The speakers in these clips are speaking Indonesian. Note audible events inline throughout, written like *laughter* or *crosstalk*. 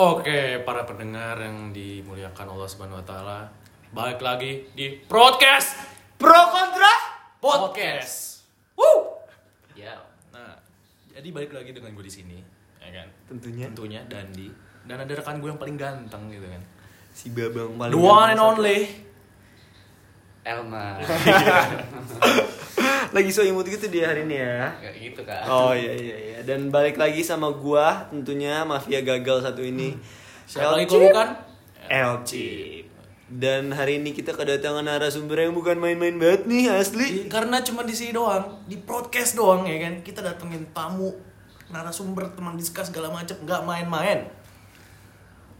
Oke, para pendengar yang dimuliakan Allah Subhanahu wa taala, balik lagi di podcast Pro kontra? podcast. Woo! Ya. Nah, jadi balik lagi dengan gue di sini, ya kan? Tentunya Tentunya Dandi dan ada rekan gue yang paling ganteng gitu kan. si Babang paling The one and only. *laughs* Elma *laughs* Lagi so imut gitu dia hari ini ya. Kayak gitu kan Oh iya iya iya. Dan balik lagi sama gua tentunya mafia gagal satu ini. Siapa lagi kalau bukan? El Chip. Dan hari ini kita kedatangan narasumber yang bukan main-main banget nih asli. Karena cuma di sini doang, di podcast doang ya kan. Kita datengin tamu, narasumber, teman diskus segala macam, nggak main-main.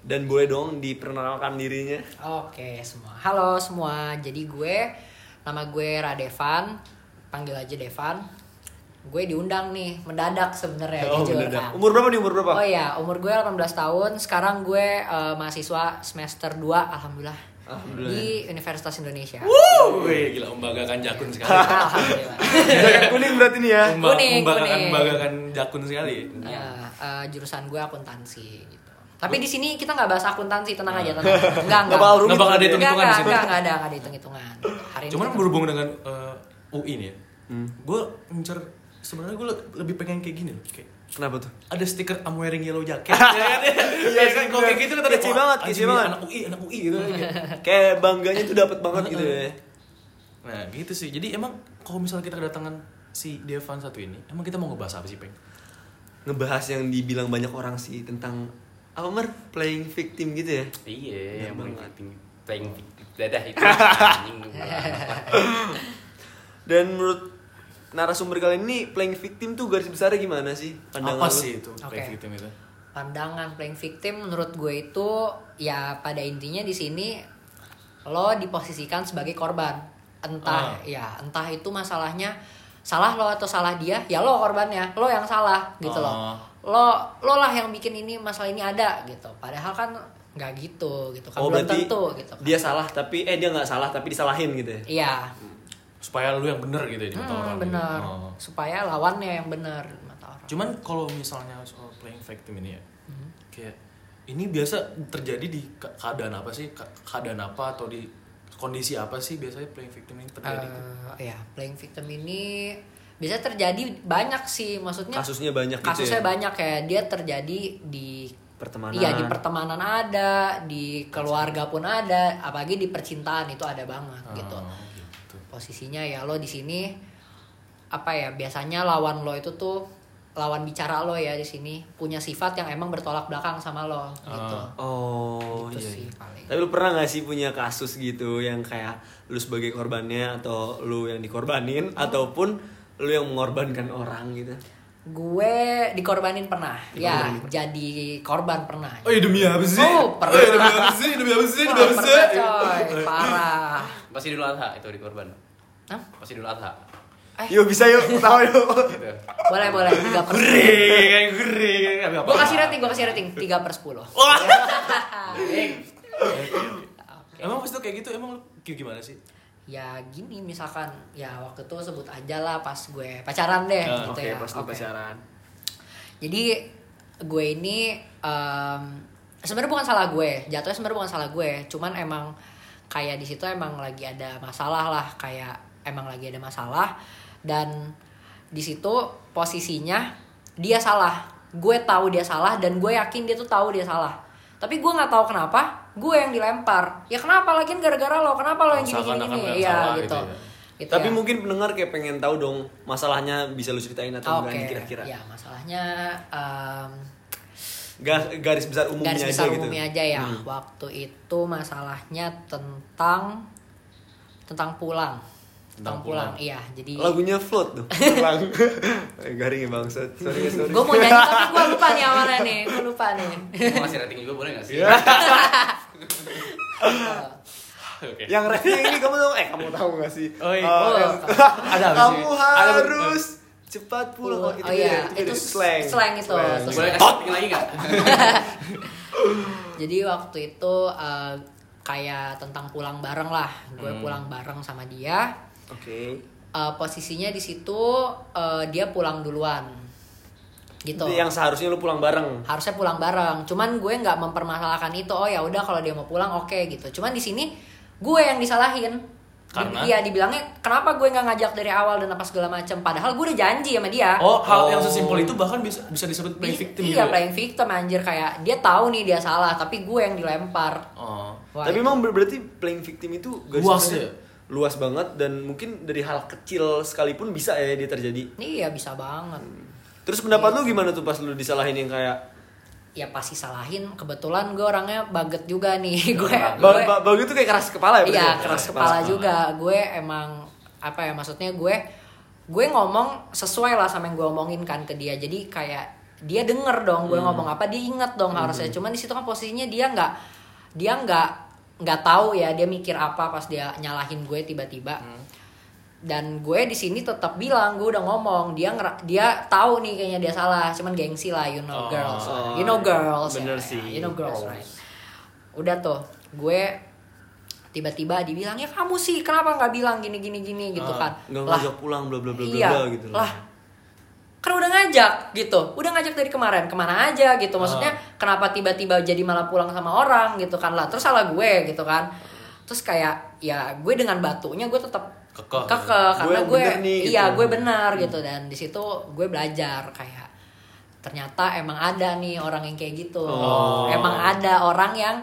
Dan boleh dong diperkenalkan dirinya. Oke semua, halo semua. Jadi gue, nama gue Radevan, panggil aja Devan. Gue diundang nih, mendadak sebenarnya Oh, jujur. mendadak. Nah, Umur berapa nih umur berapa? Oh iya, umur gue 18 tahun. Sekarang gue eh, mahasiswa semester 2, alhamdulillah. Alhamdulillah. Di Universitas Indonesia. Wih, gila membanggakan jakun sekali. *laughs* alhamdulillah. Jangan kuning berarti nih ya. Memba- Kuning, membanggakan kuning. membanggakan jakun sekali. Ya, eh, jurusan gue akuntansi gitu. Tapi di sini kita nggak bahas akuntansi, tenang aja, tenang. Enggak, enggak. Nggak bakal ada ya. hitung-hitungan di Enggak, situ. enggak, enggak ada, enggak ada hitung-hitungan. Hari ini Cuman berhubung dengan eh, UI nih ya. Hmm. Gue ngincer sebenarnya gue lebih pengen kayak gini loh, kayak Kenapa tuh? ada stiker I'm wearing yellow jacket. *laughs* ya kan? Iya kan kalau kayak gitu kan ada Kece banget, kece banget. Anak UI, anak UI gitu. kayak. *laughs* Kayak bangganya tuh dapat banget gitu ya. *laughs* Nah, gitu sih. Jadi emang kalau misalnya kita kedatangan si Devan satu ini, emang kita mau ngebahas apa sih, Peng? Ngebahas yang dibilang banyak orang sih tentang apa mer playing victim gitu ya. Iya yang banget. penting Playing victim Dadah itu anjing Dan menurut narasumber kali ini playing victim tuh garis besarnya gimana sih? apa lu? sih itu Oke. play victim itu? pandangan playing victim menurut gue itu ya pada intinya di sini lo diposisikan sebagai korban entah Ah. ya entah itu masalahnya salah lo atau salah dia ya lo korbannya lo yang salah gitu Ah. loh lo lo lah yang bikin ini masalah ini ada gitu padahal kan nggak gitu gitu kan Oh belum tentu gitu kan. dia salah tapi eh dia nggak salah tapi disalahin gitu ya? iya Supaya lu yang bener gitu ya di mata hmm, orang. bener Oh. supaya lawannya yang bener di mata orang Cuman kalau misalnya soal playing victim ini ya, Hmm. kayak ini biasa terjadi di ke- keadaan apa sih? Ke- Keadaan apa atau di kondisi apa sih biasanya playing victim ini terjadi? Eh, ya playing victim ini bisa terjadi banyak sih maksudnya Kasusnya banyak gitu kasusnya ya? banyak ya dia terjadi di Pertemanan. iya di pertemanan ada di keluarga pun ada apalagi di percintaan itu ada banget gitu Oh, gitu. posisinya ya lo di sini apa ya biasanya lawan lo itu tuh lawan bicara lo ya di sini punya sifat yang emang bertolak belakang sama lo gitu Ah. Oh Gitu iya. sih iya. paling. Tapi lu pernah gak sih punya kasus gitu yang kayak lu sebagai korbannya atau lu yang dikorbanin ataupun lu yang mengorbankan orang gitu? gue dikorbanin pernah ya jadi korban pernah Oh iya demi apa sih? Oh, *laughs* pernah. Eh, demi apa sih? Demi apa sih? Demi apa sih? pernah parah Pasti dulu adha itu di korban Hah? Pasti dulu adha Eh. Yuk bisa yuk, tahu yuk. gitu. boleh boleh tiga per Gurih, kayak gurih. Tapi apa? gue kasih rating gue kasih rating tiga per sepuluh Wah. *laughs* Emang pas itu kayak gitu emang lu gimana sih? ya gini misalkan ya waktu itu sebut aja lah pas gue pacaran deh Ah, gitu Oke, ya pas Oke. pacaran. jadi gue ini em, sebenarnya bukan salah gue jatuhnya sebenarnya bukan salah gue cuman emang kayak di situ emang lagi ada masalah lah kayak emang lagi ada masalah. Dan di situ posisinya dia salah. Gue tahu dia salah dan gue yakin dia tuh tahu dia salah. Tapi gue nggak tahu kenapa gue yang dilempar. Ya kenapa lagi gara-gara lo? Kenapa lo yang gini gini gini? yang ya salah gitu, gitu. ya. Gitu Tapi ya. mungkin pendengar kayak pengen tahu dong masalahnya bisa lu ceritain atau Oke, enggak kira-kira. ya masalahnya em, Ga- garis besar umumnya garis aja besar gitu. umumnya aja ya. Hmm. Waktu itu masalahnya tentang tentang pulang. Tentang pulang. pulang. Iya, jadi Lagunya float tuh. *laughs* Pulang. Eh, Garing ya bangsat. Sorry sorry. gue mau nyanyi tapi gue lupa nih *laughs* awalnya nih, gue lupa nih. Mau ngasih rating juga boleh gak sih? Iya. *laughs* Oke. Yang refnya ini kamu tahu eh kamu tahu gak sih? Oh, iya. Eh, Oh, yang- Ada apa sih? kamu Ada- harus cepat pulang. Oh, Oh, itu oh iya, beda, itu beda. slang. slang itu, Slang. slang. Boleh kasih lagi gak? *laughs* Jadi waktu itu eh, kayak tentang pulang bareng lah. Gue Hmm. pulang bareng sama dia. Oke. Eh, posisinya di situ eh, dia pulang duluan. gitu Yang seharusnya lu pulang bareng. harusnya pulang bareng cuman gue nggak mempermasalahkan itu oh ya udah kalau dia mau pulang oke gitu cuman di sini gue yang disalahin Karena? Iya dibilangnya kenapa gue nggak ngajak dari awal dan apa segala macam padahal gue udah janji sama dia Oh, hal yang Oh. sesimpel itu bahkan bisa bisa disebut playing I- victim iya gitu ya? playing victim anjir kayak dia tahu nih dia salah tapi gue yang dilempar Oh. Wah, Tapi itu- emang ber- berarti playing victim itu Luas ya? Luas banget dan mungkin dari hal kecil sekalipun bisa ya dia terjadi. iya bisa banget Terus pendapat lu gimana tuh pas lu disalahin yang kayak ya pasti salahin kebetulan gue orangnya baget juga nih. *laughs* Gue ba gue ba ba- itu kayak keras kepala ya? iya ya? keras kepala juga. Gue emang apa ya maksudnya gue gue ngomong sesuai lah sama yang gue omongin kan ke dia. Jadi kayak dia denger dong gue ngomong apa dia inget dong harusnya. Cuman di situ kan posisinya dia nggak dia nggak nggak tahu ya dia mikir apa pas dia nyalahin gue tiba-tiba dan gue di sini tetap bilang gue udah ngomong dia ngera- dia tahu nih kayaknya dia salah cuman gengsi lah you know Oh. girls. Oh, you know girls bener ya, sih. you know girls right. Udah tuh gue tiba-tiba dibilang ya kamu sih kenapa nggak bilang gini gini gini? gitu Ah, kan. nggak lah ngajak pulang bla bla bla iya. bla gitu lah kan udah ngajak gitu. Udah ngajak dari kemarin ke mana aja gitu. Maksudnya kenapa tiba-tiba jadi malah pulang sama orang gitu kan. Lah terus salah gue gitu kan. Terus kayak ya gue dengan batunya gue tetap Kekeh. kekeh Gue karena gue bener nih, iya gitu. gue benar gitu dan di situ gue belajar kayak ternyata emang ada nih orang yang kayak gitu Oh. emang ada orang yang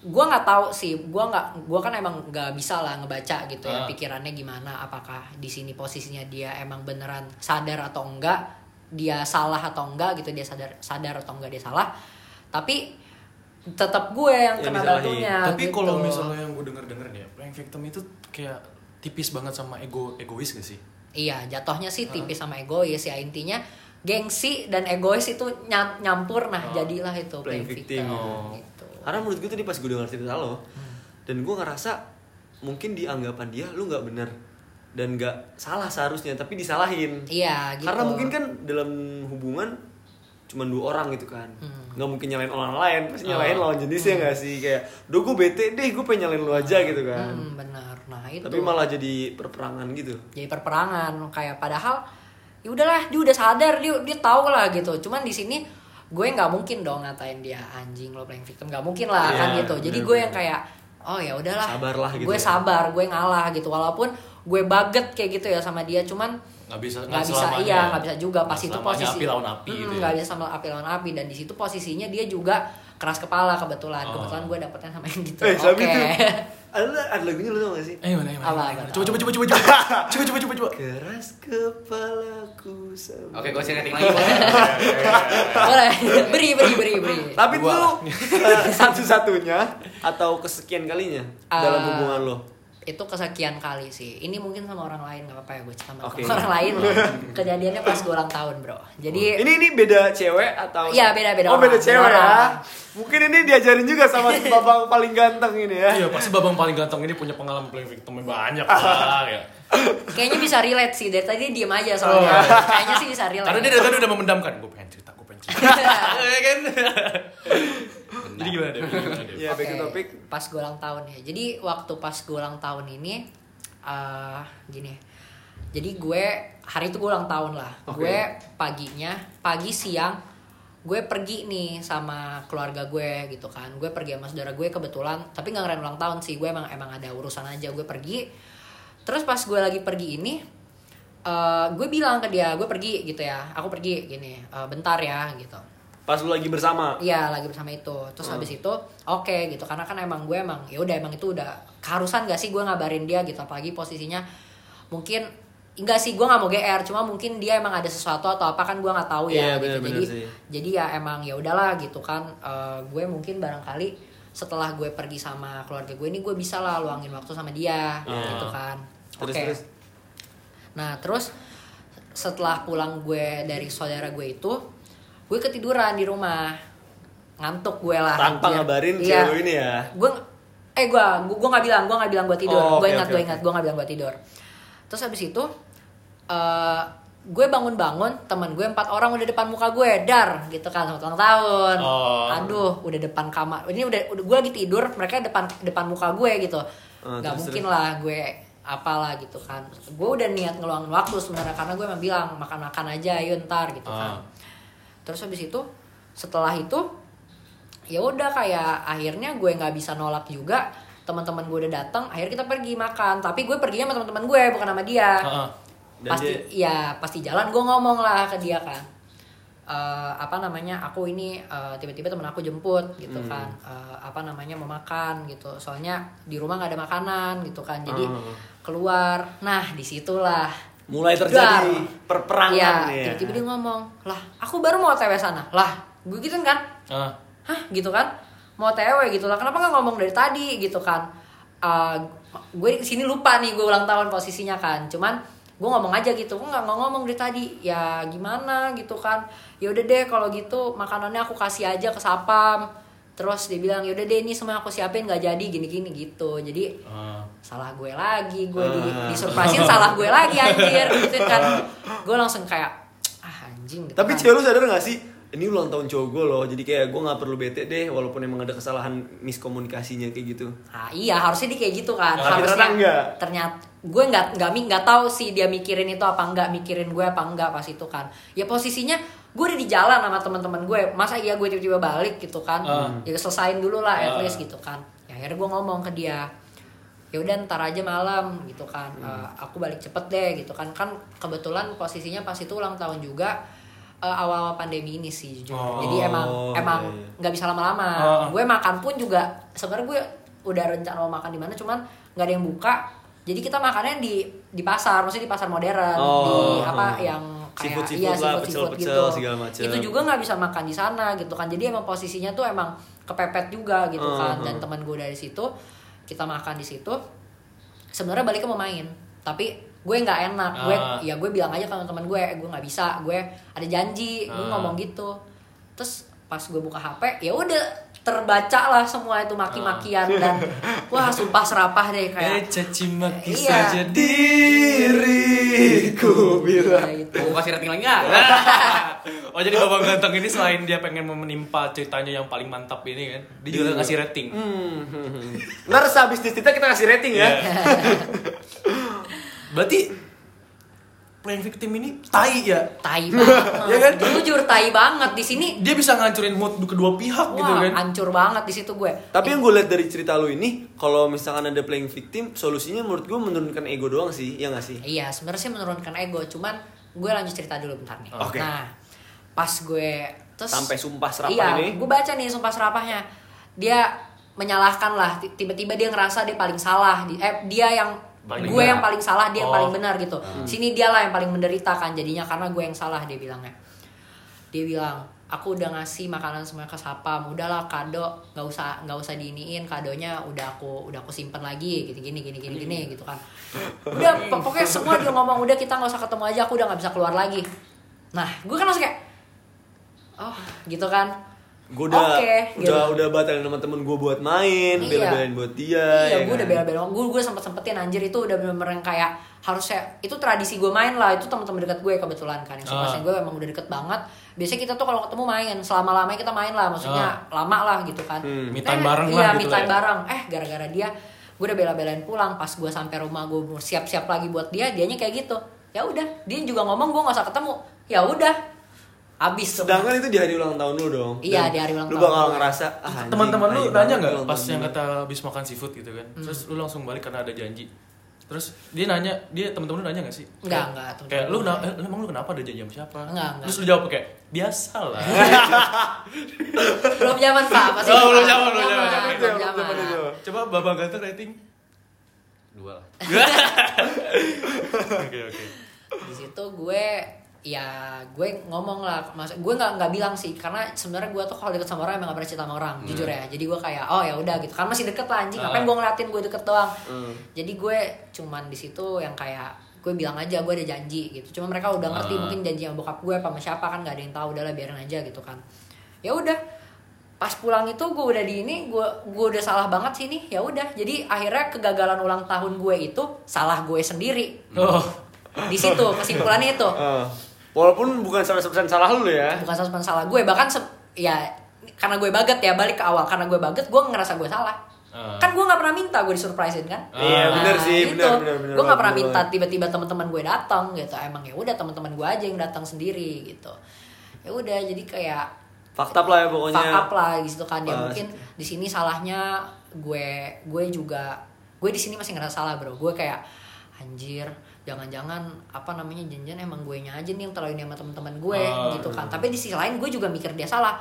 gue nggak tahu sih gue nggak gue kan emang nggak bisa lah ngebaca gitu ya Ah. pikirannya gimana apakah di sini posisinya dia emang beneran sadar atau enggak dia salah atau enggak gitu dia sadar sadar atau enggak dia salah tapi tetap gue yang Yang kena disalahin. batunya Tapi gitu. kalau misalnya yang gue denger denger nih ya, victim itu kayak tipis banget sama ego egois gak sih? Iya, jatuhnya sih tipis sama egois ya intinya gengsi dan egois itu nyam- nyampur nah jadilah itu playing playing victim victim, oh. gitu. karena menurut gue tadi pas gue dengar cerita lo dan gue ngerasa mungkin di anggapan dia lu nggak bener dan nggak salah seharusnya tapi disalahin Iya, gitu. karena mungkin kan dalam hubungan cuma dua orang gitu kan Hmm. nggak mungkin nyalain orang lain pasti nyalain lawan jenisnya nggak sih kayak duh gue bete deh gue pengen nyalain lu aja gitu kan Hmm, benar. Nah, itu. tapi malah jadi perperangan gitu jadi perperangan kayak padahal ya udahlah dia udah sadar dia dia tahu lah gitu. Cuman di sini gue nggak mungkin dong ngatain dia anjing lo playing victim nggak mungkin lah Iya, kan gitu. Jadi gue bener-bener. yang kayak oh ya udahlah. Sabarlah gitu Gue ya. sabar, gue ngalah gitu. Walaupun gue baget kayak gitu ya sama dia, cuman Nggak bisa nggak bisa selamanya iya ya. nggak bisa juga pas itu posisi api lawan api Mm, gitu ya. nggak bisa sama api lawan api dan di situ posisinya dia juga keras kepala kebetulan Oh. kebetulan gue dapetnya sama yang gitu eh oke tuh *laughs* ada ada lagunya lu tau gak sih Eh mana mana. Apa, mana. Coba coba coba coba coba. *laughs* Coba coba coba coba. keras kepalaku sama Oke, gue rating lagi. boleh? beri beri beri beri Tapi tuh eh, satu-satunya atau kesekian kalinya dalam Ah. hubungan lo. Itu kesekian kali sih ini mungkin sama orang lain nggak apa-apa ya gue cerita sama Oke. orang lain *laughs* kejadiannya pas gue ulang tahun bro jadi Ini ini beda cewek atau Iya, beda-beda Oh, beda orang, cewek beda ya. orang. Mungkin ini diajarin juga sama si babang paling ganteng ini ya. Iya pasti babang paling ganteng ini punya pengalaman playing victimnya banyak lah *laughs* ya. kayaknya bisa relate sih dari tadi dia diem aja soalnya kayaknya sih bisa relate Karena dia dari tadi udah memendamkan. Gue pengen cerita, gue pengen cerita. *laughs* Iya kan? Gimana deh? Iya, *laughs* back to topic. Pas gue ulang tahun ya. Jadi waktu pas gue ulang tahun ini, eh gini. Jadi gue hari itu gue ulang tahun lah. Oke. Gue paginya, pagi siang, gue pergi nih sama keluarga gue gitu kan. Gue pergi sama saudara gue kebetulan, tapi nggak ngerayain ulang tahun sih. Gue emang emang ada urusan aja. Gue pergi. Terus pas gue lagi pergi ini, eh gue bilang ke dia, gue pergi gitu ya. Aku pergi gini, eh, bentar ya gitu. Pas lu lagi bersama. Iya lagi bersama itu. Terus Hmm. habis itu oke gitu karena kan emang gue emang ya udah emang itu udah keharusan gak sih gue ngabarin dia gitu apalagi posisinya mungkin enggak sih gue nggak mau gr cuma mungkin dia emang ada sesuatu atau apa kan gue nggak tahu ya gitu bener-bener jadi sih. jadi ya emang ya udahlah gitu kan Eh, gue mungkin barangkali setelah gue pergi sama keluarga gue ini gue bisa lah luangin waktu sama dia Ah. gitu kan oke Terus terus. Nah terus setelah pulang gue dari saudara gue itu, gue ketiduran di rumah, ngantuk gue lah. Tanpa anjir. ngabarin Iya. cewek ini ya. Gue, eh gue, gue nggak bilang, gue nggak bilang gue tidur. Oh, gue oke, ingat, oke, gue ingat, gue nggak bilang gue tidur. Terus habis itu, eh gue bangun-bangun, teman gue empat orang udah depan muka gue, dar, gitu kan, selamat ulang tahun. Oh. Aduh, udah depan kamar. Ini udah, udah gue lagi tidur, mereka depan depan muka gue gitu. Ah, Gak terus, mungkin lah gue apalah gitu kan. Gue udah niat ngeluangin waktu sebenarnya karena gue emang bilang makan-makan aja, yuk ntar gitu Ah. kan. Terus habis itu setelah itu ya udah kayak akhirnya gue nggak bisa nolak juga. Teman-teman gue udah datang akhirnya kita pergi makan. Tapi gue perginya sama teman-teman gue bukan sama dia. Dan pasti ya pasti jalan gue ngomong lah ke dia kan. Eh, apa namanya aku ini eh, tiba-tiba temen aku jemput gitu kan. Eh, apa namanya mau makan gitu. Soalnya di rumah nggak ada makanan gitu kan. Jadi Hmm. keluar. Nah di situlah Mulai terjadi Dar. perperangan ya ya. tiba-tiba dia ngomong lah aku baru mau otw sana. Lah gue gitu kan? Ah. hah gitu kan? Mau otw gitu lah kenapa nggak ngomong dari tadi? Gitu kan. Eh, gue di sini lupa nih gue ulang tahun posisinya kan. Cuman gue ngomong aja gitu gue nggak ngomong dari tadi. Ya gimana? Gitu kan. Ya udah deh kalau gitu makanannya aku kasih aja ke sapam terus dia bilang yaudah deh ini semua aku siapin nggak jadi gini gini gitu jadi Ah. salah gue lagi gue di Ah. disurprisein salah gue lagi anjir gitu kan gue langsung kayak ah anjing gitu Tapi kan. cewek lu sadar gak sih? Ini ulang tahun cowok gue loh, jadi kayak gue gak perlu bete deh walaupun emang ada kesalahan miskomunikasinya kayak gitu. Ah, iya harusnya dia kayak gitu kan. Tapi harusnya ternyata enggak. Ternyata gue nggak nggak nggak tahu sih dia mikirin itu apa enggak, mikirin gue apa enggak pas itu kan. Ya posisinya gue udah di jalan sama teman-teman gue. Masa iya gue tiba-tiba balik gitu kan? Ah. Ya selesain dulu lah at Ah. least gitu kan. Ya akhirnya gue ngomong ke dia. Ya udah ntar aja malam gitu kan. Hmm. Eh, aku balik cepet deh gitu kan. Kan kebetulan posisinya pas itu ulang tahun juga eh, awal-awal pandemi ini sih jujur. Oh, Jadi emang emang iya, iya. nggak bisa lama-lama. Ah. Gue makan pun juga sebenarnya gue udah rencana mau makan di mana cuman nggak ada yang buka. Jadi kita makannya di di pasar, maksudnya di pasar modern, Oh. di apa yang kayak Seafood-seafood iya lah, seafood seafood pecel-pecel, gitu. segala macem. Itu juga nggak bisa makan di sana gitu kan. Jadi emang posisinya tuh emang kepepet juga gitu Oh, kan. oh. Dan teman gue dari situ kita makan di situ. Sebenarnya baliknya mau main, tapi gue nggak enak. Gue Ah. ya gue bilang aja ke teman gue, "Eh, gue nggak bisa, gue ada janji, gue Ah. ngomong gitu. Terus pas gue buka HP, ya udah terbaca lah semua itu maki-makian dan wah sumpah serapah deh Eh kayak caci maki Iya. saja Diriku bilang. ya gitu. Mau kasih rating lagi nggak? *laughs* oh jadi Babang Ganteng ini selain dia pengen menimpa ceritanya yang paling mantap ini kan, dia juga ngasih rating. Hmm. Ntar sehabis cerita kita kasih rating ya. Iya. *laughs* Berarti playing victim ini tai ya. tai *laughs* banget. Iya kan? Jujur tai banget di sini. Dia bisa ngancurin mood kedua pihak gitu Wah, kan. hancur banget di situ gue. Tapi yang gue lihat dari cerita lu ini, kalau misalkan ada playing victim, solusinya menurut gue menurunkan ego doang sih, ya gak sih? Iya, sebenarnya sih menurunkan ego, cuman gue lanjut cerita dulu bentar nih. Oke. Nah, pas gue terus Sampai sumpah serapah iya, ini. gue baca nih sumpah serapahnya. Dia menyalahkan lah, Ti- tiba-tiba dia ngerasa dia paling salah. Eh, dia yang Paling gue benar. yang paling salah, dia yang Oh. paling benar gitu. Sini dia lah yang paling menderita kan jadinya karena gue yang salah dia bilangnya. Dia bilang, aku udah ngasih makanan semua ke sapam, udahlah kado, nggak usah nggak usah diiniin kadonya, udah aku udah aku simpen lagi, gini gini gini gini gini gitu kan. Udah pokoknya semua dia ngomong udah kita nggak usah ketemu aja, aku udah nggak bisa keluar lagi. Nah, gue kan langsung kayak, oh gitu kan. Gue udah udah gitu. udah batalin sama temen gue buat main, Iya. bela-belain buat dia. Iya, ya gue udah kan? bela-bela. Gue gue sempet sempetin anjir itu udah bener-bener yang kayak harusnya itu tradisi gue main lah. Itu teman-teman dekat gue kebetulan kan. Yang Ah. uh. gue emang udah deket banget. Biasanya kita tuh kalau ketemu main, selama lamanya kita main lah. Maksudnya lama lah gitu kan. Hmm. Me time Eh, bareng iya, lah gitu time lah ya. bareng. Eh, gara-gara dia gue udah bela-belain pulang pas gue sampai rumah gue siap-siap lagi buat dia dianya kayak gitu ya udah dia juga ngomong gue nggak usah ketemu ya udah abis tuh Sedangkan itu di hari ulang tahun lu dong. Iya, Dan di hari ulang lu tahun bakal gue. ngerasa ah, anjing, Teman-teman lu nanya nggak pas tahun yang kata habis makan seafood gitu kan? Hmm. Terus lu langsung balik karena ada janji. Terus dia nanya, dia temen-temen lu nanya gak sih? Enggak, Kayak- enggak, Kayak lu eh, emang lu kenapa ada janji sama siapa? Enggak, enggak. Terus lu jawab kayak biasa lah. *laughs* belum zaman pak masih Oh, belum zaman, belum zaman. belum zaman. Coba Babang Ganteng rating. Dua lah. *laughs* Oke oke. di situ gue ya gue ngomong lah mas gue nggak nggak bilang sih karena sebenarnya gue tuh kalau deket sama orang emang gak pernah cerita sama orang jujur ya jadi gue kayak oh ya udah gitu kan masih deket lah anjing ngapain Ah. gue ngeliatin gue deket doang Hmm. jadi gue cuman di situ yang kayak gue bilang aja gue ada janji gitu cuma mereka udah ngerti Ah. mungkin janji sama bokap gue apa sama siapa kan nggak ada yang tahu udahlah biarin aja gitu kan ya udah pas pulang itu gue udah di ini gue gue udah salah banget sih nih ya udah jadi akhirnya kegagalan ulang tahun gue itu salah gue sendiri Oh. di situ kesimpulannya itu Ah. Walaupun bukan 100% salah lu ya. bukan sama salah gue bahkan se- ya karena gue baget ya balik ke awal karena gue baget gue ngerasa gue salah Ah. kan gue nggak pernah minta gue disurprisein kan Iya, Ah. benar sih, itu. benar benar benar. gue nggak pernah minta tiba-tiba teman-teman gue datang gitu emang ya udah teman-teman gue aja yang datang sendiri gitu ya udah jadi kayak fakta lah ya pokoknya fuck up lah gitu kan ya mungkin di sini salahnya gue gue juga gue di sini masih ngerasa salah bro gue kayak anjir jangan-jangan apa namanya janjian emang gue nya aja nih yang terlalu ini sama teman-teman gue Oh, gitu kan. tapi di sisi lain gue juga mikir dia salah.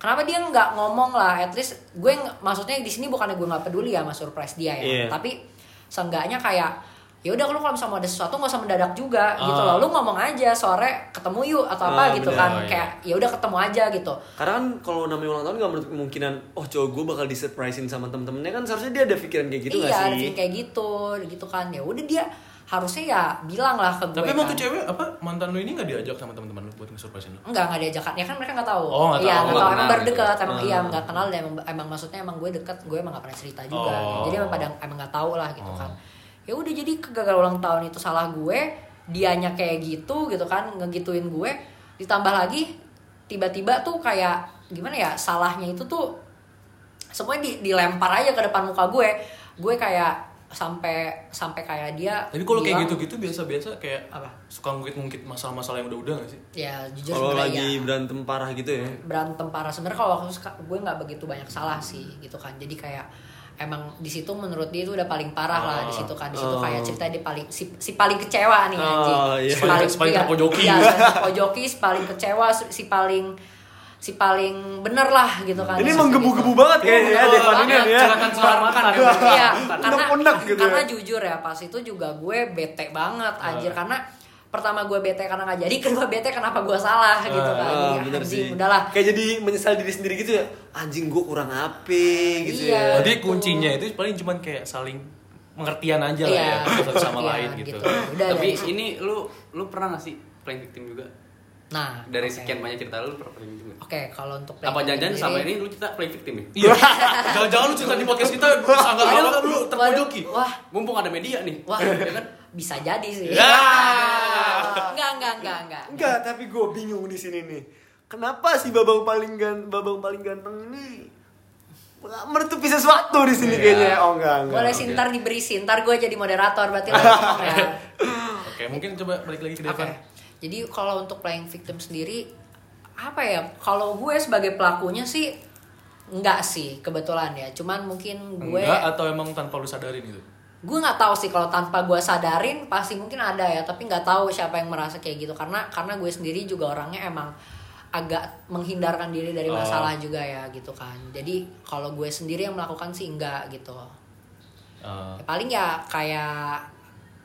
Kenapa dia nggak ngomong lah at least gue maksudnya di sini bukannya gue nggak peduli ya sama surprise dia ya. Iya. tapi seenggaknya kayak ya udah lu kalau misalnya mau ada sesuatu nggak usah mendadak juga gitu Ah. loh lu ngomong aja sore ketemu yuk atau apa Ah, gitu bener. kan Oh, iya. kayak ya udah ketemu aja gitu karena kan kalau namanya ulang tahun nggak menutup kemungkinan oh cowok gue bakal disurprisein sama temen-temennya kan seharusnya dia ada pikiran kayak gitu nggak iya, ada sih feeling kayak gitu, gitu kan. Ya udah dia harusnya ya bilang lah ke gue. Tapi emang kan. tuh cewek apa mantan lu ini gak diajak sama teman-teman lu buat nge-surprisein lu? Enggak, enggak diajak kan. Ya kan mereka enggak tahu. Oh, nggak Iya, tahu. nggak Nggak tahu. Emang kenal baru gitu. dekat, emang iya enggak kenal dan emang, emang maksudnya emang gue dekat, gue emang gak pernah cerita juga. gitu. Oh. Jadi emang pada emang nggak tahu lah gitu Oh. kan. Ya udah jadi kegagalan ulang tahun itu salah gue, dianya kayak gitu gitu kan, ngegituin gue. Ditambah lagi tiba-tiba tuh kayak gimana ya, salahnya itu tuh semuanya di- dilempar aja ke depan muka gue. Gue kayak sampai sampai kayak dia Tapi kalau kayak gitu-gitu biasa-biasa kayak Apa? suka ngungkit-ngungkit masalah-masalah yang udah-udah gak sih? ya jujur kalau lagi ya. berantem parah gitu ya berantem parah sebenarnya kalau waktu itu gue nggak begitu banyak salah sih gitu kan jadi kayak emang di situ menurut dia itu udah paling parah lah di situ kan di situ Oh. kayak cerita dia paling si, si paling kecewa nih Oh, anjing iya. si Paling- paling iya, terpojoki. iya, paling terpojoki si paling kecewa si paling si paling bener lah gitu kan ini menggebu-gebu gitu. banget kayaknya ya Devan ini ya Silakan selamat makan ya. Iya, karena gitu karena ya. jujur ya pas itu juga gue bete banget anjir karena pertama gue bete karena nggak jadi *laughs* kedua bete kenapa gue salah gitu kan Ah, Jadi, bener anjing, sih udahlah kayak jadi menyesal diri sendiri gitu ya anjing gue kurang apa gitu Iya. ya Berarti gitu. kuncinya itu paling cuman kayak saling pengertian aja lah Iya, ya satu sama lain gitu. Udah Tapi dari ini lu lu pernah gak sih playing victim juga? nah Dari oke. sekian banyak cerita lu, pernah playing victim? Oke, kalau untuk Apa playing jangan-jangan sendiri- sama ini lu cerita playing victim ya? Iya. Jangan-jangan lu cerita di podcast kita sangat lama lu terpojoki. Wah, Mumpung ada media nih. wah, ya kan? Bisa jadi sih. Ya. Enggak, enggak, enggak, enggak. enggak tapi gue bingung di sini nih kenapa si babang paling gan babang paling ganteng ini nggak menutupi sesuatu di sini Iya. kayaknya oh enggak enggak Boleh sih ntar diberi sih, ntar gue jadi moderator berarti lo *laughs* ya. Oke, mungkin coba balik lagi ke Oke. Devan. Jadi kalau untuk playing victim sendiri apa ya? Kalau gue sebagai pelakunya sih enggak sih kebetulan ya. Cuman mungkin gue Enggak atau emang tanpa lu sadarin gitu? Gue nggak tahu sih kalau tanpa gue sadarin pasti mungkin ada ya tapi nggak tahu siapa yang merasa kayak gitu. Karena karena gue sendiri juga orangnya emang agak menghindarkan diri dari Oh. masalah juga ya gitu kan. Jadi kalau gue sendiri yang melakukan sih enggak gitu. Eh, Ya, paling ya kayak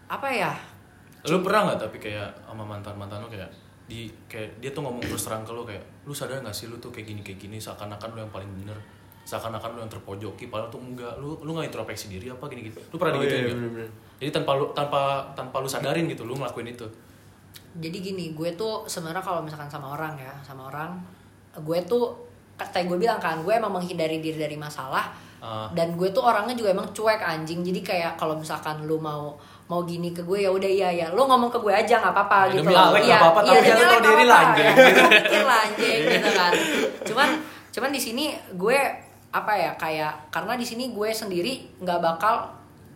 apa ya? Lu pernah nggak tapi kayak sama mantan mantan lu kayak di kayak dia tuh ngomong terus terang ke lu kayak lu sadar gak sih lu tuh kayak gini kayak gini? Seakan-akan lu yang paling bener seakan-akan lu yang terpojoki padahal tuh enggak lu lu nggak introspeksi diri apa gini gitu lu pernah Oh, digituin iya, nggak? bener-bener. jadi tanpa lu tanpa tanpa lu sadarin gitu lu ngelakuin itu jadi gini gue tuh sebenarnya kalau misalkan sama orang ya sama orang gue tuh kayak gue bilang kan gue emang menghindari diri dari masalah Ah. dan gue tuh orangnya juga emang cuek anjing jadi kayak kalau misalkan lu mau mau gini ke gue ya udah iya ya lu ngomong ke gue aja nggak apa-apa Ya, gitu loh. Iya iya tapi demi jangan Alek tahu nggak diri lah, lah *laughs* anjing gitu kan cuman cuman di sini gue apa ya kayak karena di sini gue sendiri nggak bakal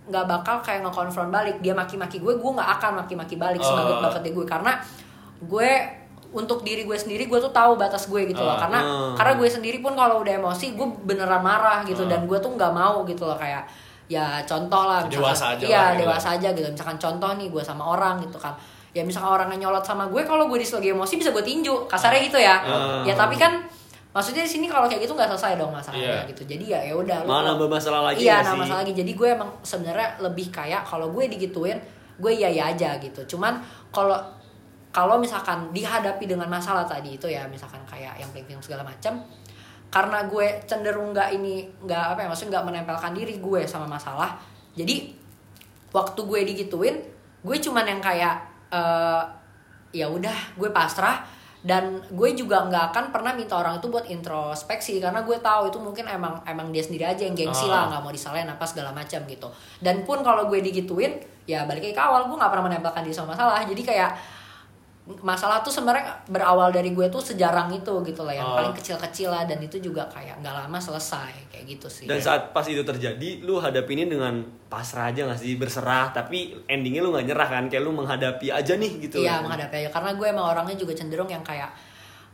nggak bakal kayak ngekonfront balik dia maki-maki gue gue nggak akan maki-maki balik sebagai Oh. bakat gue karena gue untuk diri gue sendiri gue tuh tahu batas gue gitu loh Ah. karena Hmm. karena gue sendiri pun kalau udah emosi gue beneran marah gitu Ah. dan gue tuh nggak mau gitu loh kayak ya contoh lah Dewasa aja iya lah, gitu. dewasa aja gitu misalkan contoh nih gue sama orang gitu kan ya misalkan orangnya nyolot sama gue kalau gue di lagi emosi bisa gue tinju kasarnya gitu ya Ah. ya tapi kan maksudnya di sini kalau kayak gitu nggak selesai dong masalahnya Iya. gitu jadi ya ya udah lu malah nambah masalah lagi iya nah sih? masalah lagi jadi gue emang sebenarnya lebih kayak kalau gue digituin gue iya iya aja gitu cuman kalau kalau misalkan dihadapi dengan masalah tadi itu ya misalkan kayak yang film segala macam karena gue cenderung nggak ini nggak apa ya maksudnya nggak menempelkan diri gue sama masalah jadi waktu gue digituin gue cuman yang kayak eh, ya udah gue pasrah dan gue juga nggak akan pernah minta orang itu buat introspeksi karena gue tahu itu mungkin emang emang dia sendiri aja yang gengsi Ah. lah nggak mau disalahin apa segala macam gitu dan pun kalau gue digituin ya balik ke awal gue nggak pernah menempelkan diri sama masalah jadi kayak masalah tuh sebenarnya berawal dari gue tuh sejarang itu gitu lah yang Oh. paling kecil-kecil lah dan itu juga kayak nggak lama selesai kayak gitu sih Dan saat pas itu terjadi, lu hadapinnya dengan pasrah aja gak sih? Berserah, tapi endingnya lu gak nyerah kan? Kayak lu menghadapi aja nih gitu. Iya menghadapi aja karena gue emang orangnya juga cenderung yang kayak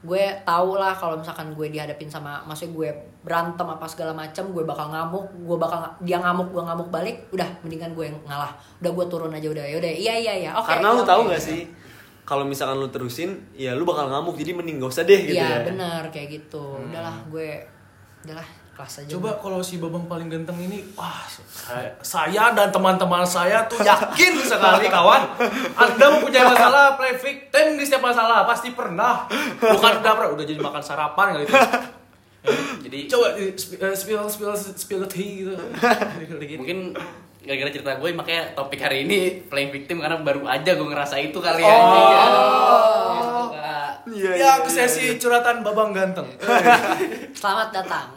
gue tau lah kalau misalkan gue dihadapin sama maksudnya gue berantem apa segala macam gue bakal ngamuk gue bakal dia ngamuk gue ngamuk balik udah mendingan gue yang ngalah udah gue turun aja udah ya udah iya iya iya oke Karena lu oke. tahu gak sih kalau misalkan lu terusin ya lu bakal ngamuk jadi mending gak usah deh gitu iya ya. benar kayak gitu udahlah gue udahlah kelas aja Coba kalau si Babang paling ganteng ini, wah saya, saya dan teman-teman saya tuh yakin *laughs* sekali kawan. Anda mempunyai masalah play victim di setiap masalah pasti pernah. Bukan udah pernah, udah jadi makan sarapan kali itu. Jadi Coba eh, spill spill spill the tea gitu. *laughs* Mungkin gara-gara cerita gue makanya topik hari ini playing victim karena baru aja gue ngerasa itu kali Oh. ya. Gitu, Kak. Iya, ya iya, ke sesi curhatan Babang ganteng. *laughs* selamat datang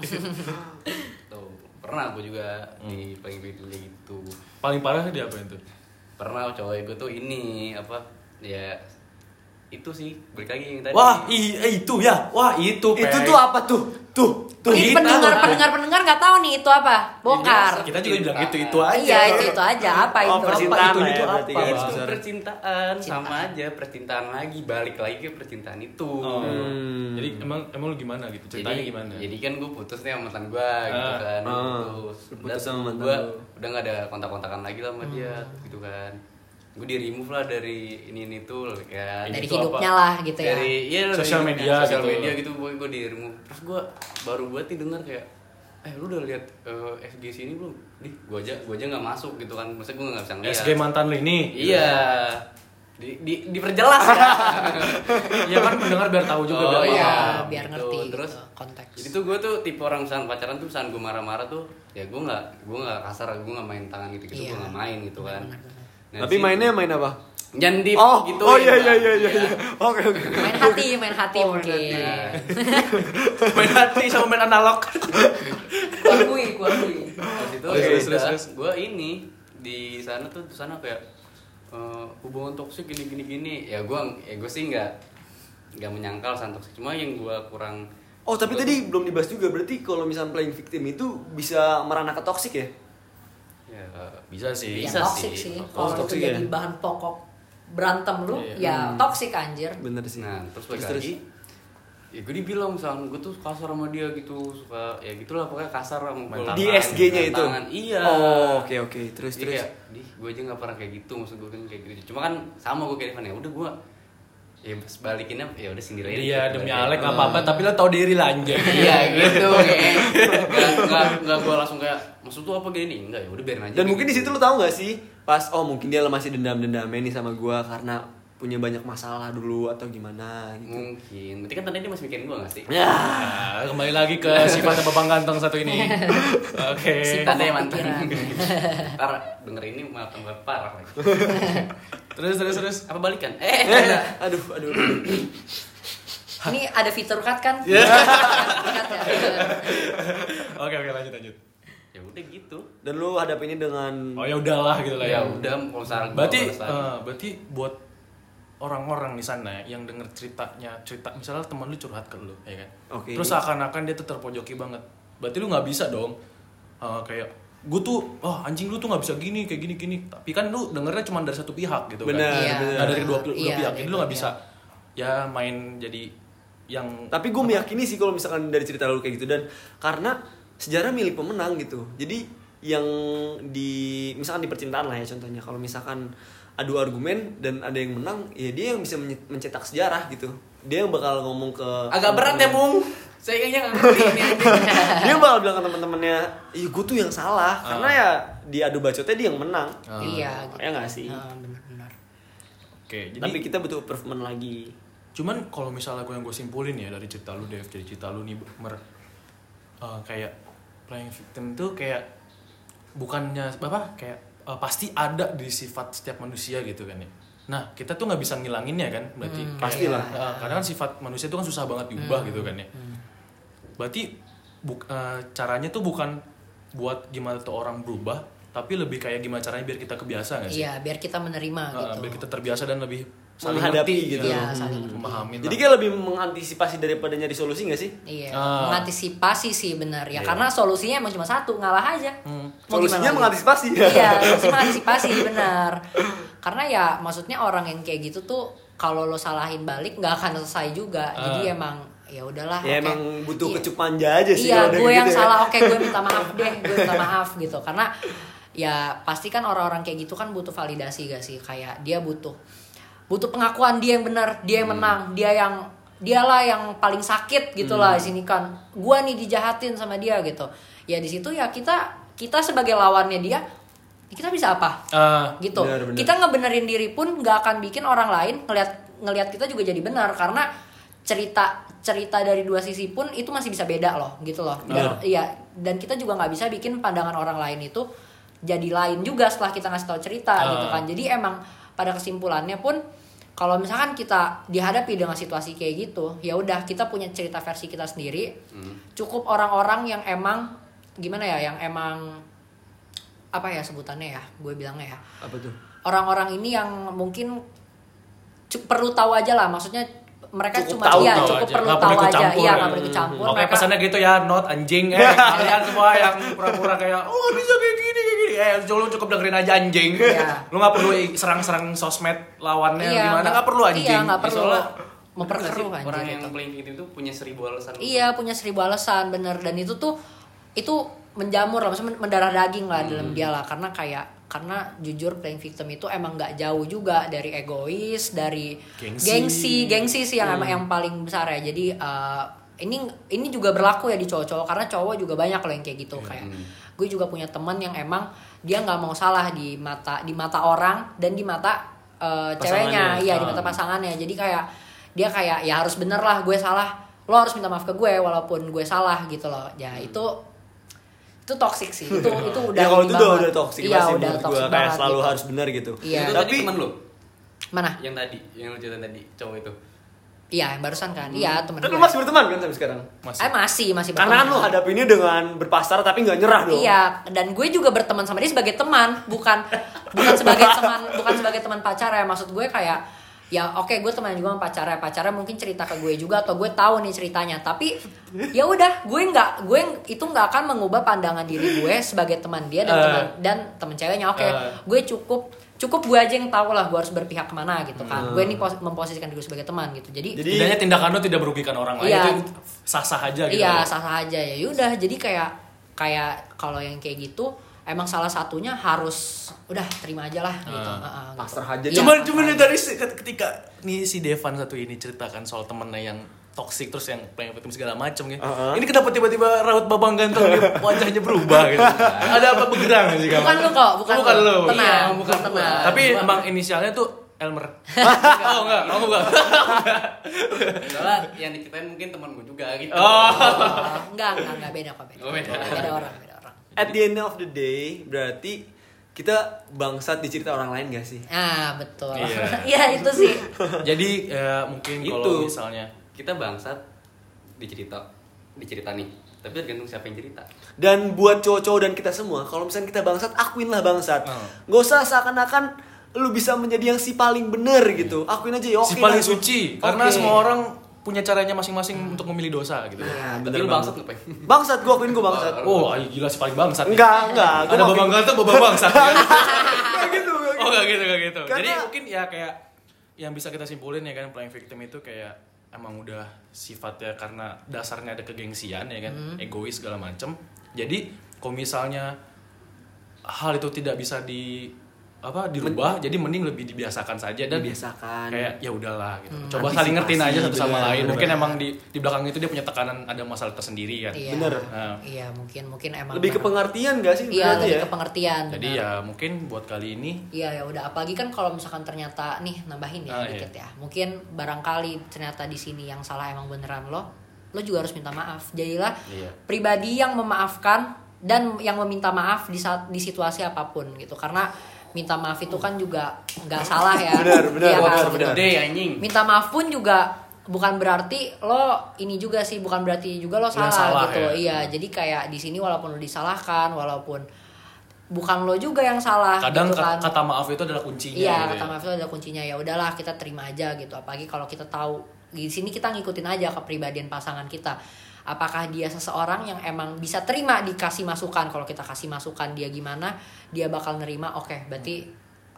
Tuh, pernah gue juga di playing victim gitu. Paling parah dia apa itu? Pernah cowok gue tuh ini apa ya itu sih balik lagi yang tadi. Wah, i- eh, itu ya. Wah, itu. Itu Peng. tuh apa tuh? Tuh, tuh. ini pendengar tuh. pendengar pendengar nggak tahu nih itu apa bokar Kita juga bilang gitu, itu aja. iya itu itu aja apa Oh, itu percintaan itu, lah itu ya apa, berarti Bang? kan itu susah. percintaan sama Cintaan. aja percintaan lagi balik lagi ke percintaan itu Oh. Hmm. Jadi emang emang lu gimana gitu? Ceritanya jadi, gimana? Jadi kan gue putus nih sama mantan gue gitu Ah. kan. Ah. Putus. Putus sama mantan gue udah gak ada kontak-kontakan lagi lah sama dia gitu kan. Gue di remove lah dari ini ini tuh kan. dari Itu hidupnya apa? lah gitu ya Dari iya dari Sosial media sosial gitu. media gitu gue gue di remove. Terus gue baru buat nih denger kayak eh lu udah lihat eh, FG sini belum? Di gue aja gue aja nggak masuk gitu kan. Maksudnya gue nggak bisa ngeliat. SG mantan lu ini. Iya. Di, di, diperjelas ya. *laughs* Iya kan mendengar biar tahu juga Oh, biar iya. paham. biar gitu. ngerti Terus, gitu, konteks Jadi tuh gue tuh tipe orang misalnya pacaran tuh misalnya gue marah-marah tuh ya gue nggak gue nggak kasar gue nggak main tangan gitu gitu Iya. gue nggak main gitu kan. Benar-benar. Nah, Tapi mainnya main apa? jangan di Oh, gitu oh iya iya iya iya. iya. Oke oke. main hati main hati Oh, main mungkin Nah, *laughs* main hati sama main analog. kuakui kuakui Pas itu Terus, ya terus, terus, terus. gue ini di sana tuh di sana kayak eh, hubungan toksik gini gini gini ya gue ya gue sih nggak nggak menyangkal san toksik cuma yang gue kurang Oh tapi gua- tadi belum dibahas juga berarti kalau misalnya playing victim itu bisa merana ke toxic ya? Ya Bisa sih. ya Bisa toxic sih. sih Oh, kalau itu toxic jadi ya? bahan pokok berantem lu Iya. ya toxic anjir Bener sih. Nah, terus balik Terus, lagi ya gue dibilang misalnya gue tuh kasar sama dia gitu suka ya gitulah pokoknya kasar sama Main tangan. Di Main SG-nya itu. tangan. iya Oh oke oke terus Jadi terus. kayak, di gue aja gak pernah kayak gitu maksud gue kan kayak gitu cuma kan sama gue kayak Ivan ya udah gue ya balikinnya ya udah sendiri aja. Iya demi Kayak- Alek nggak apa-apa tapi lo tau diri lah anjay. iya *laughs* gitu nggak nggak nggak gue langsung kayak maksud tuh apa gini nih enggak ya udah biarin aja. Dan mungkin di situ lu tahu nggak sih pas oh mungkin dia masih dendam-dendamnya nih sama gua karena punya banyak masalah dulu atau gimana gitu. mungkin berarti kan tadi dia masih mikirin gue gak sih Ya. Nah, kembali lagi ke sifatnya babang ganteng satu ini. *laughs* Oke. Si tanda pokok mantan ntar denger ini malah tambah parah lagi *laughs* Terus terus terus. apa balikan eh Eh, aduh aduh. aduh. ini ada fitur cut kan Iya. *laughs* Ya. Oke oke lanjut lanjut. ya udah gitu Dan lu hadapinnya dengan Oh ya udahlah gitu lah ya ya. udah kalau gua Berarti eh, berarti buat orang-orang di sana yang denger ceritanya cerita misalnya teman lu curhat ke lu ya kan Oke. terus seakan-akan dia tuh terpojoki banget berarti lu nggak bisa dong eh, kayak gue tuh oh anjing lu tuh nggak bisa gini kayak gini gini tapi kan lu dengernya cuma dari satu pihak gitu Benar, kan Iya. benar. nah dari dua, dua Iya, pihak jadi lu nggak bisa ya main jadi yang Tapi gue meyakini sih kalau misalkan dari cerita lu kayak gitu dan karena sejarah milik pemenang gitu. Jadi yang di misalkan di percintaan lah ya contohnya kalau misalkan adu argumen dan ada yang menang ya dia yang bisa mencetak sejarah gitu. Dia yang bakal ngomong ke agak berat ya bung saya kayaknya nggak ngerti ini *laughs* dia bakal bilang ke teman-temannya, "Iya, gue tuh yang salah." Karena ya di adu bacotnya dia yang menang. Ah. iya gitu. Ya nggak sih? Ah, benar-benar oke jadi Tapi kita butuh improvement lagi. Cuman kalau misalnya gue yang gue simpulin ya dari cerita lu Dev, dari cerita lu nih mer eh, kayak playing victim tuh kayak bukannya apa kayak eh, pasti ada di sifat setiap manusia gitu kan ya. Nah kita tuh nggak bisa ngilanginnya kan berarti kayak- Pastilah. eh, karena kan sifat manusia itu kan susah banget diubah gitu kan ya. Berarti buk, eh, caranya tuh bukan buat gimana tuh orang berubah, tapi lebih kayak gimana caranya biar kita kebiasa nggak sih? iya biar kita menerima Eh, gitu biar kita terbiasa dan lebih saling Menghadapi ngerti gitu. Iya, Hmm, saling ngerti. memahami Jadi kayak lebih mengantisipasi daripada nyari solusi gak sih? Iya, Ah. mengantisipasi sih benar ya. Iya. Karena solusinya emang cuma satu, ngalah aja. Hmm. Mau *laughs* Solusinya mengantisipasi. Iya, solusi mengantisipasi benar. Karena ya maksudnya orang yang kayak gitu tuh kalau lo salahin balik nggak akan selesai juga Ah. jadi emang ya udahlah ya oke. emang butuh Iya. kecup manja aja sih iya gue yang gitu ya. salah oke gue *laughs* minta maaf deh gue minta maaf gitu karena ya pasti kan orang-orang kayak gitu kan butuh validasi gak sih kayak dia butuh butuh pengakuan dia yang benar dia yang menang dia yang dialah yang paling sakit gitu lah di sini kan. Gue nih dijahatin sama dia gitu. Ya di situ ya kita kita sebagai lawannya dia kita bisa apa? Ah, gitu. Benar, benar. kita ngebenerin diri pun nggak akan bikin orang lain ngelihat ngelihat kita juga jadi benar. Karena cerita cerita dari dua sisi pun itu masih bisa beda loh gitu loh. Dan, iya dan kita juga nggak bisa bikin pandangan orang lain itu jadi lain juga setelah kita ngasih tahu cerita Ah. gitu kan. Jadi emang pada kesimpulannya pun kalau misalkan kita dihadapi dengan situasi kayak gitu ya udah kita punya cerita versi kita sendiri. Cukup orang-orang yang emang gimana ya yang emang apa ya sebutannya ya gue bilangnya ya. Apa tuh? Orang-orang ini yang mungkin perlu tahu aja lah maksudnya mereka Cukup cuma tahu, iya tahu cukup aja. perlu tahu aja iya ya. nggak perlu ikut campur Oke mereka pesannya gitu ya, not anjing eh kalian semua yang pura-pura kayak oh bisa kayak gini kayak gini eh lu cukup dengerin aja anjing. Iya. *laughs* Lu nggak perlu serang-serang sosmed lawannya iya gimana nggak perlu anjing. iya nggak perlu Soalnya, memperkeruh anjing orang yang gitu. playing victim itu punya seribu alasan iya punya seribu alasan bener dan itu tuh itu menjamur lah maksudnya mendarah daging lah Hmm. dalam dia lah karena kayak karena jujur playing victim itu emang nggak jauh juga dari egois dari Gengsi. gengsi. Gengsi sih yang Hmm. emang yang paling besar ya. Jadi eh, ini ini juga berlaku ya di cowok-cowok. Karena cowok juga banyak loh yang kayak gitu. Kayak gue juga punya teman yang emang dia nggak mau salah di mata di mata orang dan di mata eh, ceweknya. Iya di Ah. mata pasangannya. Jadi kayak dia kayak ya harus bener lah gue salah. Lo harus minta maaf ke gue walaupun gue salah gitu loh. Ya itu itu toxic sih. Itu *laughs* itu udah ya kalau ini itu udah udah toxic iya sih udah toxic gua. kayak selalu gitu. harus benar gitu. Iya. itu tapi tadi temen lu? Mana? Yang tadi yang lu cerita tadi cowok itu. Iya yang barusan kan. Iya temen tapi gue lu masih berteman kan sampai sekarang? Masih. eh masih masih karena kan lu berteman. hadapinnya dengan berpasrah tapi nggak nyerah dong. Iya, dan gue juga berteman sama dia sebagai teman, bukan bukan sebagai *laughs* teman, bukan sebagai teman pacar ya. Maksud gue kayak ya oke gue teman juga sama pacarnya pacarnya mungkin cerita ke gue juga atau gue tahu nih ceritanya tapi ya udah gue nggak gue itu nggak akan mengubah pandangan diri gue sebagai teman dia dan Eh. teman dan teman ceweknya oke Eh. gue cukup cukup gue aja yang tahu lah gue harus berpihak ke mana gitu kan gue ini pos- memposisikan diri sebagai teman gitu jadi Jadi- Setidaknya tindakan lu tidak merugikan orang lain Iya. itu sah-sah aja gitu. Iya sah sah aja ya yaudah jadi kayak kayak kalau yang kayak gitu emang salah satunya harus udah terima aja lah gitu. Heeh, gitu. Pasrah aja. Cuman pasrah cuman aja. dari si- ketika nih si Devan satu ini ceritakan soal temennya yang toxic terus yang playing victim segala macam gitu. Uh-uh. Ini kenapa tiba-tiba raut babang ganteng dia *laughs* wajahnya berubah gitu. Ada apa bergerang sih kamu? Bukan lu kok, bukan, bukan lu. lu. Tenang, Iya, bukan bukan tenang. Tapi emang inisialnya tuh Elmer. *laughs* oh enggak, oh enggak. soalnya *laughs* yang diceritain mungkin temen gue juga gitu Oh. Oh, enggak, enggak, enggak beda kok beda. Oh, beda. Beda orang, beda orang. At the end of the day, berarti kita bangsat di cerita orang lain gak sih? Ah, betul. Iya. *laughs* Iya, itu sih. Jadi ya, mungkin Itu. kalau misalnya kita bangsat dicerita dicerita nih tapi tergantung siapa yang cerita Dan buat cowok-cowok dan kita semua, kalau misalnya kita bangsat, akuinlah bangsat. Hmm. Gak usah seakan-akan lu bisa menjadi yang si paling bener gitu. Akuin aja ya oke. si paling gua. suci karena semua orang punya caranya masing-masing untuk memilih dosa gitu. Nah, bener lu bangsat ngapain Bangsat, gua akuin gua bangsat. Oh, ay, gila si paling bangsat. Enggak, enggak. Ada babang ganteng, babang bangsat. *laughs* kan? Kayak gitu. kayak oh, enggak gitu, enggak gitu. Karena- Jadi mungkin ya kayak yang bisa kita simpulin ya kan playing victim itu kayak emang udah sifatnya karena dasarnya ada kegengsian ya kan, egois segala macem. Jadi kalau misalnya hal itu tidak bisa di apa dirubah, jadi mending lebih dibiasakan saja dan Dibiasakan. kayak ya udahlah gitu. Coba Antisipasi, saling ngertiin aja satu sama bener, lain. bener. Mungkin emang di di belakang itu dia punya tekanan ada masalah tersendiri kan. Iya. Bener. Nah. Iya, mungkin mungkin emang Lebih ke pengertian gak sih? Iya, lebih ya? ke pengertian. Jadi benar. ya mungkin buat kali ini Iya ya udah apalagi kan kalau misalkan ternyata nih nambahin ya Ah, dikit ya. Mungkin barangkali ternyata di sini yang salah emang beneran lo, lo juga harus minta maaf. Jadilah Iya. pribadi yang memaafkan dan yang meminta maaf di saat di situasi apa pun gitu. Karena minta maaf itu kan juga nggak salah ya. Benar, benar, Iya kan? benar, anjing Minta maaf pun juga bukan berarti lo ini juga sih bukan berarti juga lo salah, salah, gitu. ya. Iya, jadi kayak di sini walaupun lo disalahkan, walaupun bukan lo juga yang salah kadang gitu ka- kan. kata maaf itu adalah kuncinya. Iya, gitu kata ya. maaf itu ada kuncinya ya udahlah kita terima aja gitu. Apalagi kalau kita tahu di sini kita ngikutin aja kepribadian pasangan kita. Apakah dia seseorang yang emang bisa terima dikasih masukan? Kalau kita kasih masukan dia gimana, dia bakal nerima. Oke, berarti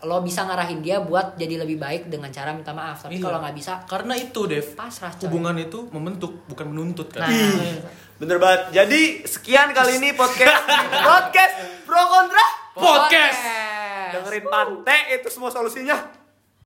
lo bisa ngarahin dia buat jadi lebih baik dengan cara minta maaf tapi Iya. kalau nggak bisa Karena itu, Dev. Pasrah, coy. Hubungan itu membentuk, bukan menuntut kan. Nah. Bener banget. Jadi sekian kali ini podcast *laughs* podcast pro kontra. Podcast. Dengerin Pante itu semua solusinya.